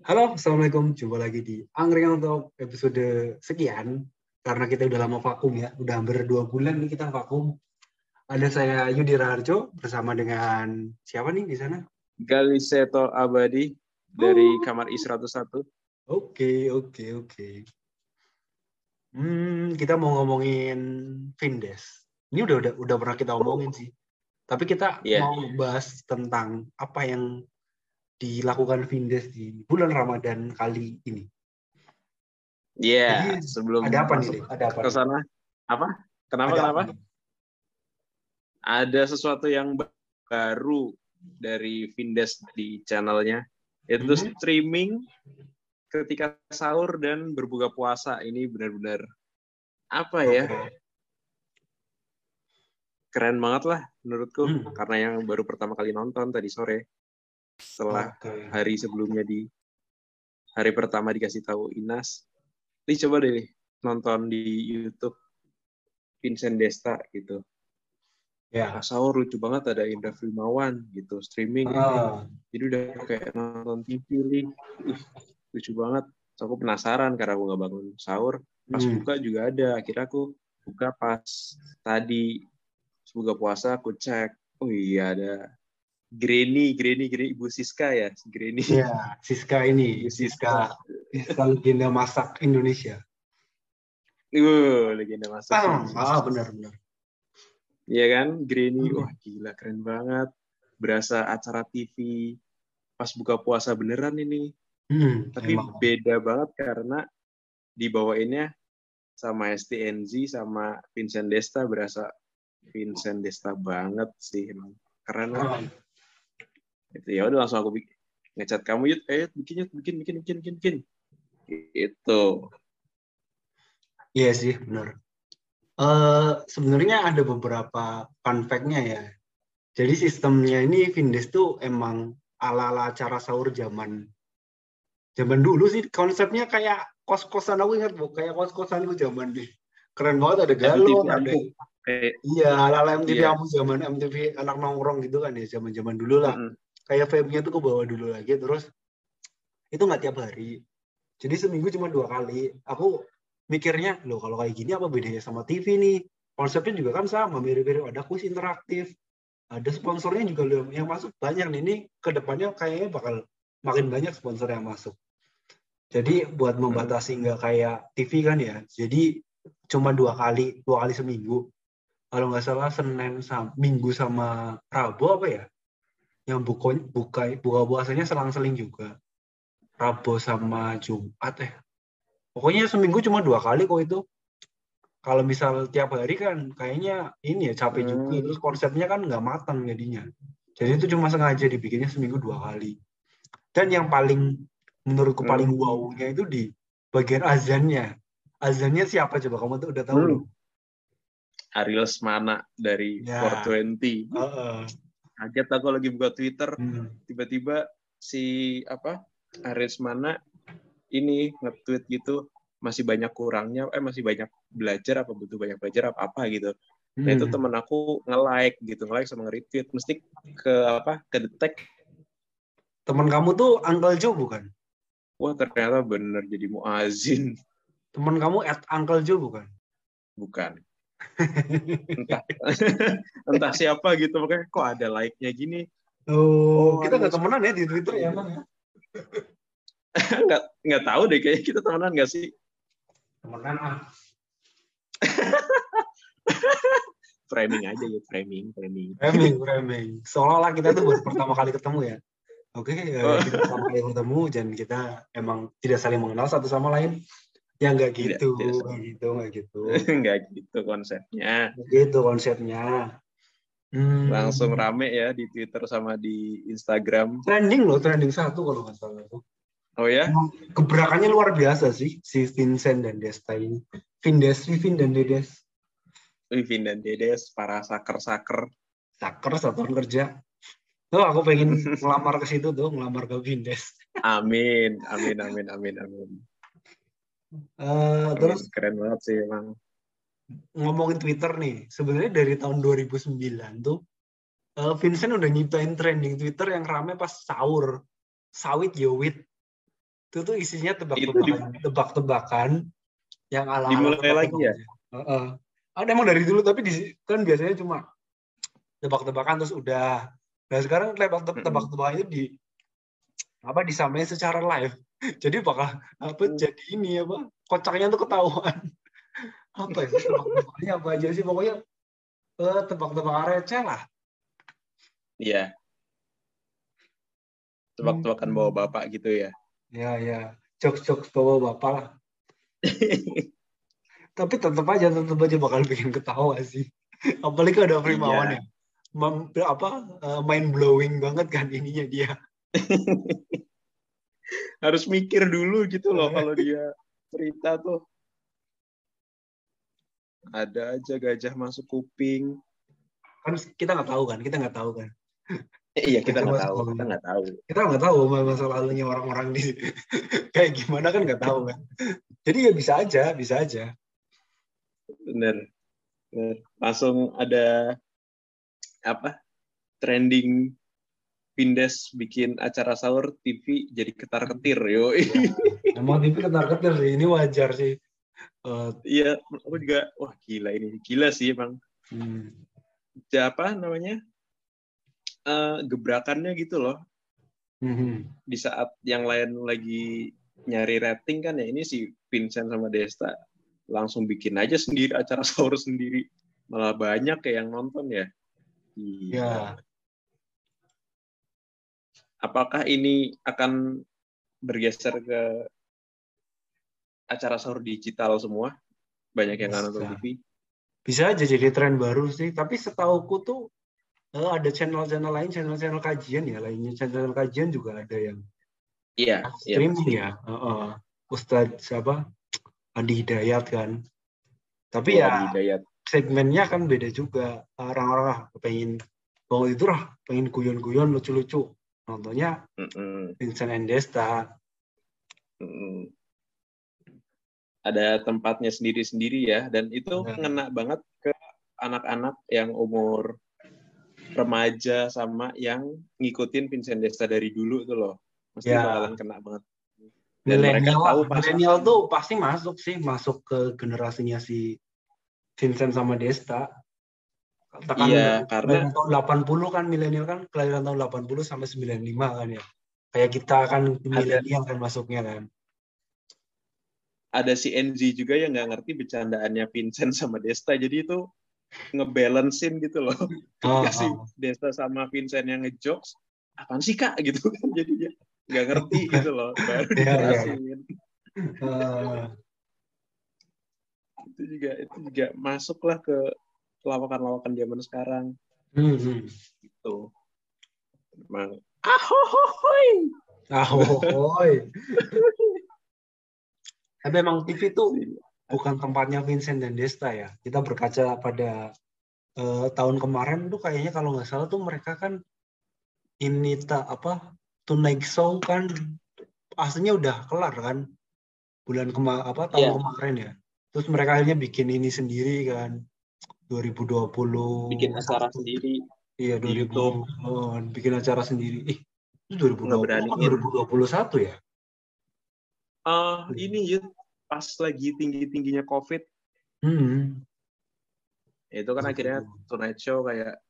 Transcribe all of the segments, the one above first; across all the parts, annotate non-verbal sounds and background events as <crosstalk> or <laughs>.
Halo, Assalamualaikum. Jumpa lagi di Angkringan untuk episode sekian. Karena kita udah lama vakum ya. Udah hampir dua bulan nih kita vakum. Ada saya Yudi Raharjo bersama dengan siapa nih di sana? Galiseto Abadi dari kamar I101. Oke, oke, oke. Hmm, kita mau ngomongin Vindes. Ini udah udah udah pernah kita omongin sih. Tapi kita Iya. mau bahas tentang apa yang dilakukan Vindes di bulan Ramadan kali ini. Iya, Jadi, sebelum Ada apa nih? Ada apa? ke sana. Apa? Kenapa Ada kenapa? nih? Ada sesuatu yang ba- baru dari Vindes di channelnya. Itu Mhm. streaming ketika sahur dan berbuka puasa. Ini benar-benar apa ya? Oke. Keren banget lah menurutku Hmm. karena yang baru pertama kali nonton tadi sore setelah Oke. hari sebelumnya di hari pertama dikasih tahu Inas. Nih coba deh nonton di YouTube Vincent Desta gitu. Ya. Pas sahur lucu banget ada Indra Filmawan gitu streaming. Ah, Jadi udah kayak nonton TV nih. Ih, lucu banget. So, aku penasaran karena aku nggak bangun sahur. Pas hmm. buka juga ada. Akhirnya aku buka pas tadi buka puasa aku cek. Oh iya ada Granny, Granny, Granny, Ibu Siska ya, Granny. Iya, Siska ini, Ibu Siska, Siska legenda masak Indonesia. Uh, legenda masak. Ah, ah benar-benar. Iya kan, Granny, Hmm. wah gila keren banget. Berasa acara TV pas buka puasa beneran ini. Hmm, Tapi emang. beda banget karena dibawainnya sama STNZ sama Vincent Desta berasa Vincent Desta banget sih emang keren lah. Itu ya udah langsung aku bikin ngecat kamu yuk, ayo bikin yuk, bikin bikin bikin bikin bikin. Itu. Iya sih, benar. Eh sebenarnya ada beberapa fun fact-nya ya. Jadi sistemnya ini Vindes tuh emang ala-ala acara sahur zaman zaman dulu sih konsepnya kayak kos-kosan aku ingat bu kayak kos-kosan itu zaman di keren banget ada galon ada. Kayak, iya ala-ala MTV kamu zaman MTV anak nongkrong gitu kan ya zaman-zaman dulu lah mm-mm. Kayak vibe-nya tuh ke bawah dulu lagi terus itu nggak tiap hari. Jadi seminggu cuma dua kali. Aku mikirnya loh kalau kayak gini apa bedanya sama TV nih? Konsepnya juga kan sama mirip-mirip. Ada kuis interaktif ada sponsornya juga loh yang masuk banyak nih. Ini ke depannya kayaknya bakal makin banyak sponsor yang masuk. Jadi buat membatasi nggak kayak TV kan ya jadi cuma dua kali dua kali seminggu. Kalau nggak salah Senin sama Minggu sama Rabu apa ya yang buka buka buka puasanya selang-seling juga Rabu sama Jumat eh pokoknya seminggu cuma dua kali kok itu kalau misal tiap hari kan kayaknya ini ya capek juga Hmm. terus konsepnya kan nggak matang jadinya jadi itu cuma sengaja dibikinnya seminggu dua kali dan yang paling menurutku paling Hmm. wow-nya itu di bagian azannya azannya siapa coba kamu tuh udah tahu Hmm. Ariel Semana dari Ya. 420. Heeh. Kaget aku lagi buka Twitter, Hmm. tiba-tiba si apa Ariel Semana ini nge-tweet gitu masih banyak kurangnya, eh masih banyak belajar apa butuh banyak belajar apa apa gitu. Nah itu Hmm. temen aku nge-like gitu, nge-like sama nge-retweet. Mesti ke apa ke detect, teman kamu tuh Uncle Joe bukan wah ternyata bener jadi muazin. teman kamu at Uncle Joe bukan Bukan. Entah, <laughs> entah siapa gitu, makanya kok ada like-nya gini. Oh, Oh, kita nggak temenan ya di Twitter ya, Bang ya? <laughs> nggak nggak tahu deh kayaknya kita temenan nggak sih? Temenan ah. <laughs> Framing aja ya, framing, framing. Framing, framing. Seolah-olah kita tuh baru pertama kali ketemu ya. Oke, ya, Oh. kita pertama kali ketemu dan kita emang tidak saling mengenal satu sama lain. Ya nggak gitu, tidak nggak gitu, nggak gitu. <laughs> nggak gitu konsepnya. Nggak gitu konsepnya. Hmm. Langsung rame ya di Twitter sama di Instagram. Trending loh, trending satu kalau nggak salah. tuh. Oh ya? Gebrakannya luar biasa sih si Vincent dan Desta ini. Vindes, Vivin dan Dedes. Vivin dan Dedes, para saker-saker. Saker satuan kerja. Tuh aku pengen <laughs> ngelamar ke situ tuh, ngelamar ke Vindes. Amin, amin, amin, amin, amin. Eh, Terus terus keren banget sih emang. ngomongin Twitter nih, sebenarnya dari tahun 2009 tuh eh, Vincent udah nyiptain trending Twitter yang rame pas sahur. Sawit yowit. Itu tuh isinya tebak-tebakan, tebak-tebakan yang ala Dimulai lagi ya? Ada emang dari dulu tapi di, kan biasanya cuma tebak-tebakan terus udah. Nah sekarang tebak tebak-tebakan itu di apa disamain secara live. Jadi bakal apa Hmm. jadi ini apa kocaknya tuh ketahuan. apa ya tebak-tebakannya apa aja sih pokoknya eh, tebak-tebakan receh lah. Iya. Tebak-tebakan Hmm. bawa bapak gitu ya. Ya ya jokes-jokes bawa bapak lah. <laughs> Tapi tetap aja tetap aja bakal bikin ketawa sih. Apalagi ada Primawan Iya. ya. Mem- apa mind blowing banget kan ininya dia. <laughs> Harus mikir dulu gitu loh <laughs> kalau dia cerita tuh. Ada aja gajah masuk kuping. Kan kita nggak tahu kan, kita nggak tahu kan. Eh, iya kita nggak tahu, kita nggak tahu. Kita nggak tahu masa lalunya orang-orang di <laughs> kayak gimana kan nggak tahu kan. Jadi ya bisa aja, bisa aja. Bener. Bener. Langsung ada apa? Trending Pindes bikin acara sahur TV jadi ketar ketir yo. Emang TV ketar-ketir sih, ini wajar sih. Eh, Iya, aku juga wah gila ini gila sih emang. hmm. Ja- Apa namanya? Eh, gebrakannya gitu loh. Mhm. Di saat yang lain lagi nyari rating kan ya ini si Vincent sama Desta langsung bikin aja sendiri acara <laughs> sahur sendiri. Malah banyak kayak yang nonton ya. Gila. Ya, apakah ini akan bergeser ke acara sahur digital semua? Banyak yang nggak nonton. TV. bisa aja jadi tren baru sih. Tapi setauku tuh eh, ada channel-channel lain, channel-channel kajian ya, lainnya channel kajian juga ada yang Iya, iya. streaming ya. Heeh. Ustadz siapa? Andi Hidayat kan. Tapi ya Hidayat. segmennya kan beda juga. Orang-orang ah, pengen oh itu lah, pengen guyon-guyon lucu-lucu. Nontonnya Mm-mm, Vincent Endesta. mm-mm. Ada tempatnya sendiri-sendiri ya, dan itu Nah. ngena banget ke anak-anak yang umur remaja sama yang ngikutin Vincent Desta dari dulu tuh loh. Mesti Ya. bakalan kena banget. Dan mereka Milenial, tahu milenial tuh pasti masuk sih, masuk ke generasinya si Vincent sama Desta. Katakan Iya, karena- tahun 80 kan milenial kan kelahiran tahun 80 sampai 95 kan ya. Kayak kita kan milenial kan masuknya kan. ada si NZ juga yang nggak ngerti bercandaannya Vincent sama Desta jadi itu ngebalancein gitu loh <laughs> Oh, si oh. Desta sama Vincent yang ngejokes apaan sih kak gitu kan <laughs> jadinya nggak ngerti gitu loh <laughs> baru Iya, iya. dijelasin Eh, itu juga itu juga masuklah ke lawakan-lawakan zaman sekarang hmm, hmm. gitu emang ahohoy Ahoy. Tapi emang TV tuh bukan tempatnya Vincent dan Desta ya. Kita berkaca pada eh, tahun kemarin tuh kayaknya kalau nggak salah tuh mereka kan ini tak apa Tonight Show kan aslinya udah kelar kan bulan kema apa tahun Iya. kemarin ya. Terus mereka akhirnya bikin ini sendiri kan 2020. bikin acara sendiri Iya di 2000. YouTube. Oh, bikin acara sendiri. Ih, itu 2020 Ngeberaniin. kan 2021 ya? ah ini ya pas lagi tinggi tingginya COVID Hmm. itu kan akhirnya Tonight Show kayak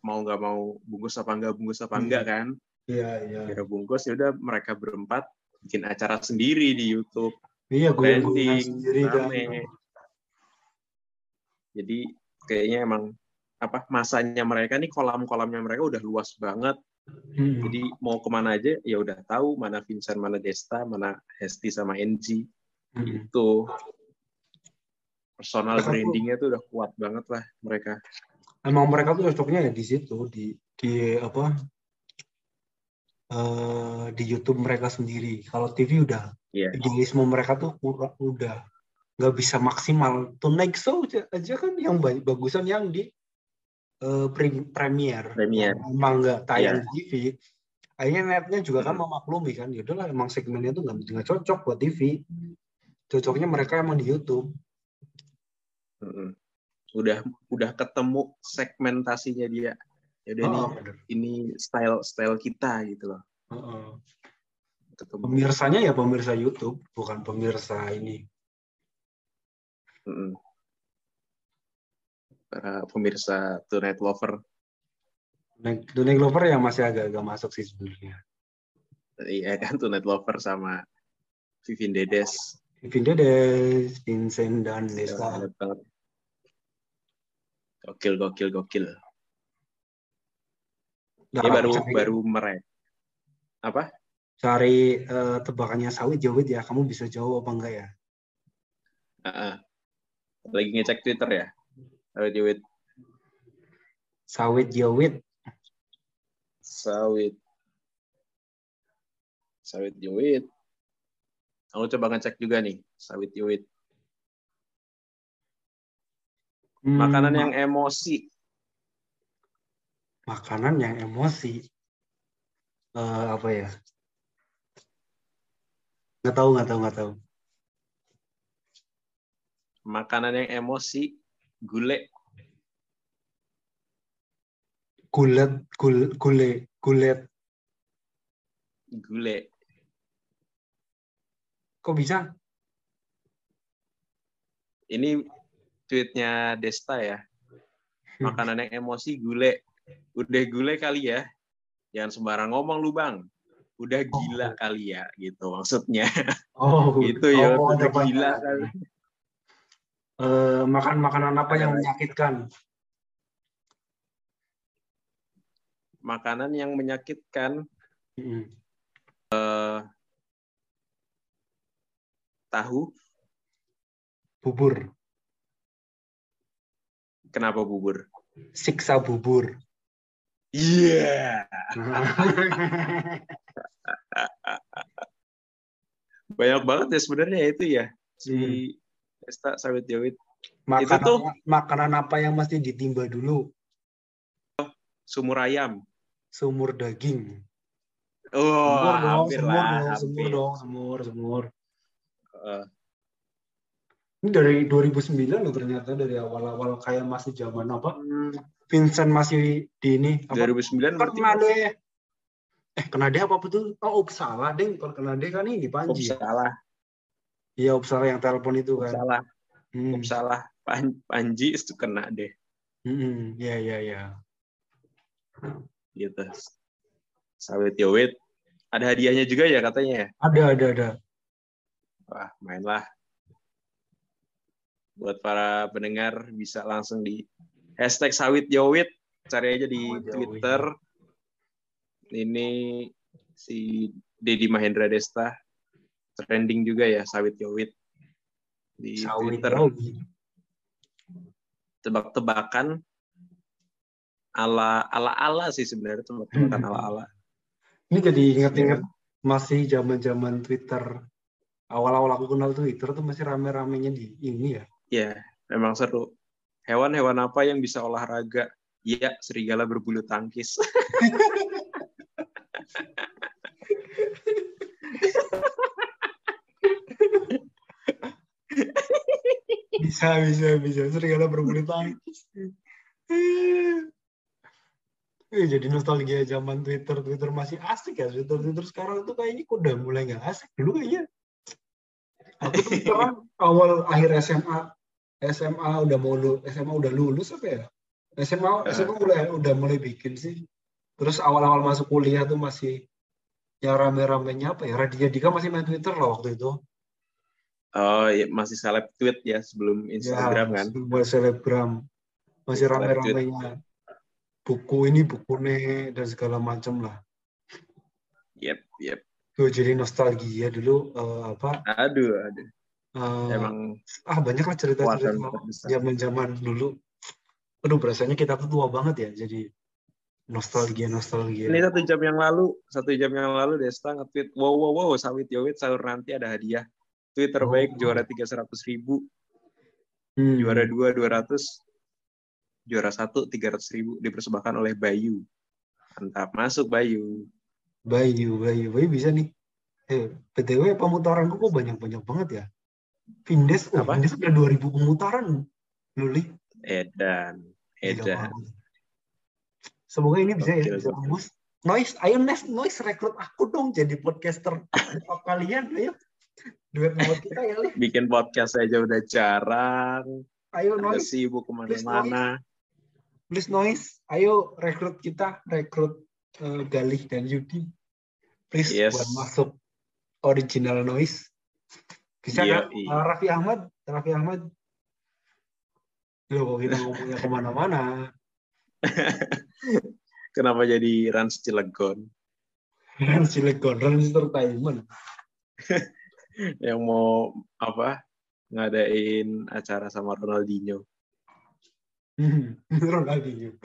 mau nggak mau bungkus apa enggak bungkus apa Hmm. enggak kan Iya, iya. kira bungkus ya udah mereka berempat bikin acara sendiri di YouTube Iya, gue sendiri kan. jadi kayaknya emang apa masanya mereka nih kolam-kolamnya mereka udah luas banget Hmm. jadi mau ke mana aja ya udah tahu mana Vincent mana Desta mana Hesti sama NG Hmm. itu personal brandingnya tuh udah kuat banget lah mereka Emang mereka tuh cocoknya ya di situ di di apa eh, di YouTube mereka sendiri. Kalau TV udah Iya. idealisme mereka tuh kurang- udah nggak bisa maksimal. Tonight Show aja, aja kan yang ba- bagusan yang di pre- premier. Premier. Emang nggak tayang di TV. Akhirnya netnya juga kan Hmm. memaklumi kan. Ya udahlah emang segmennya tuh nggak nggak cocok buat TV. Cocoknya mereka emang di YouTube. Mm-mm. Udah udah ketemu segmentasinya dia. Ya udah Oh, nih, bener. ini style style kita gitu loh. Heeh. Ketemu. Pemirsanya ya pemirsa YouTube, bukan pemirsa ini. Mm-mm. Para pemirsa Tonight Lover. Dunia Glover yang masih agak-agak masuk sih sebenarnya. Iya kan Tonight Lover sama Vivin Dedes. Vivin Dedes, Vincent dan banget. Gokil, gokil, gokil. Nah, Ini baru cari, baru merek. Apa? cari eh, tebakannya sawit jawit ya. Kamu bisa jawab apa enggak ya? Heeh. Lagi ngecek Twitter ya. Sawit Yowit. Sawit jawit. Sawit. Sawit Yowit. Aku coba ngecek juga nih. Sawit Yowit. Hmm, Makanan yang emosi. makanan yang emosi. Eh, apa ya? Nggak tahu, nggak tahu, nggak tahu. Makanan yang emosi. Gule. Gulet, gul, gule, gulet. Gule. Kok bisa? Ini tweetnya Desta ya. Makanan yang emosi gule. Udah gule kali ya. Jangan sembarang ngomong lu bang. Udah gila kali ya gitu maksudnya. Oh, <laughs> gitu ya. oh, udah gila kali. Eh, makan makanan apa yang menyakitkan? Makanan yang menyakitkan Hmm. tahu. Bubur, Kenapa bubur? siksa bubur. Iya. <laughs> Banyak banget ya sebenarnya itu ya. Si Desta Sawit Jawit. makanan, tuh- makanan apa yang mesti ditimba dulu? Sumur ayam. Sumur daging. Oh, semur dong, hampir semur lah. dong, hampir. semur dong, semur, semur. Eh, Ini dari 2009 loh ternyata dari awal-awal kayak masih zaman apa? hmm, Vincent masih di ini apa? 2009 Kan berarti Kenade. Eh, Kenade apa betul? Oh, Uppsala, Deng. Kalau Kenade kan ini Panji. ya? Uppsala, Iya, Uppsala yang telepon itu kan. Uppsala, Hmm. Uppsala. Pan- Panji itu kena deh Hmm, iya, iya, iya. gitu. Sawit Jawit. Ada hadiahnya juga ya katanya ya? Ada, ada, ada. Wah, mainlah. Buat para pendengar bisa langsung di hashtag sawit jawit. Cari aja di Jawit. Twitter. Ini si Dedi Mahendra Desta. Trending juga ya sawit jawit. Di Sawit Twitter. Tebak-tebakan ala ala ala sih sebenarnya tebak-tebakan ala ala. Ini jadi inget-inget masih zaman-zaman Twitter. Awal-awal aku kenal Twitter tuh masih rame-ramenya di ini ya. Ya, memang seru. Hewan-hewan apa yang bisa olahraga? Iya, serigala berbulu tangkis. <laughs> Bisa, bisa, bisa. Serigala berbulu tangkis. Eh, jadi nostalgia zaman Twitter. Twitter masih asik ya. Twitter, Twitter sekarang tuh kayaknya udah mulai nggak asik. Dulu kayaknya. Aku tuh awal akhir SMA. SMA udah mau lu, SMA udah lulus apa ya? SMA, SMA mulai udah mulai bikin sih. Terus awal-awal masuk kuliah tuh masih yang rame-ramenya apa ya? Raditya Dika masih main Twitter loh waktu itu. Oh, iya, masih seleb tweet ya sebelum Instagram ya, kan? sebuah selebgram masih rame-ramenya buku ini buku nih dan segala macam lah Yep, yep. tuh jadi nostalgia dulu eh, apa Aduh, aduh. eh, Emang ah banyak lah cerita-cerita zaman-zaman dulu aduh berasanya kita tuh tua banget ya jadi Nostalgia, nostalgia. Ini satu jam yang lalu, satu jam yang lalu Desta nge-tweet, wow, wow, wow, sawit yowit sahur nanti ada hadiah. Tweet terbaik Oh. juara tiga seratus ribu, Hmm. juara dua dua ratus, juara satu tiga ratus ribu dipersembahkan oleh Bayu. Mantap, masuk Bayu. Bayu, Bayu, Bayu bisa nih. Eh, PTW pemutaranku kok banyak-banyak banget ya. Vindes, oh, Apa? Vindes udah 2000 pemutaran. Luli. Edan, Edan. Semoga ini bisa ya, Gokil, bisa tembus. Noise, ayo Nes, Noise rekrut aku dong jadi podcaster kalian, ayo. Duet mawar kita ya, Li. Bikin podcast aja udah jarang, Ayo udah Noise, sibuk ke mana-mana. please Noise, ayo rekrut kita, rekrut eh, Galih dan Yudi. Please Yes. buat masuk original Noise. Bisa Iya, kan? iya. Eh, Raffi Ahmad, Raffi Ahmad. Loh, kok kita ngomongnya ke mana-mana. <laughs> Kenapa jadi Rans Cilegon Rans Cilegon, Rans Entertainment. <laughs> yang mau apa ngadain acara sama Ronaldinho? <laughs> Ronaldinho.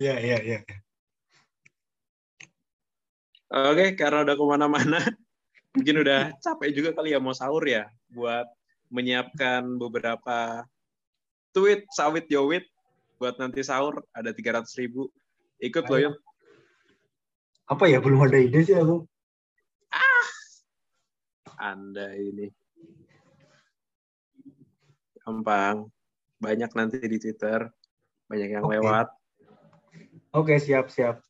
Ya, ya, ya. Oke, karena udah ke mana-mana, <laughs> mungkin udah capek juga kali ya mau sahur ya, buat menyiapkan beberapa tweet sawit yowit buat nanti sahur ada 300 ribu. Ikut loh. Apa ya, belum ada ide sih aku. Anda ini. Gampang. Banyak nanti di Twitter. Banyak yang Oke. lewat. Oke, siap, siap.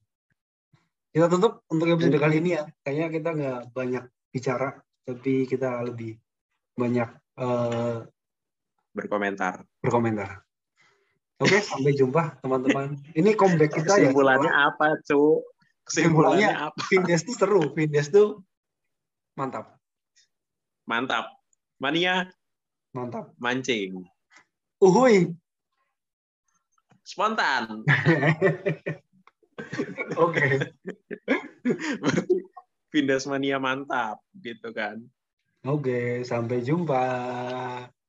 Kita tutup untuk episode kali ini ya. Kayaknya kita nggak banyak bicara, tapi kita lebih banyak eh, Berkomentar. berkomentar. Oke, sampai jumpa teman-teman. Ini comeback kita ya. Kesimpulannya apa, Cuk? Kesimpulannya Kesimpulannya- apa? Vindes tuh seru. Vindes tuh mantap. Mantap. Mania Mantap. mancing. Uhuy. Spontan. <laughs> Oke. Vindas mania mantap gitu kan. Oke, sampai jumpa.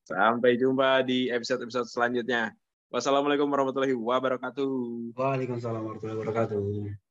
Sampai jumpa di episode-episode selanjutnya. Wassalamualaikum warahmatullahi wabarakatuh. Waalaikumsalam warahmatullahi wabarakatuh.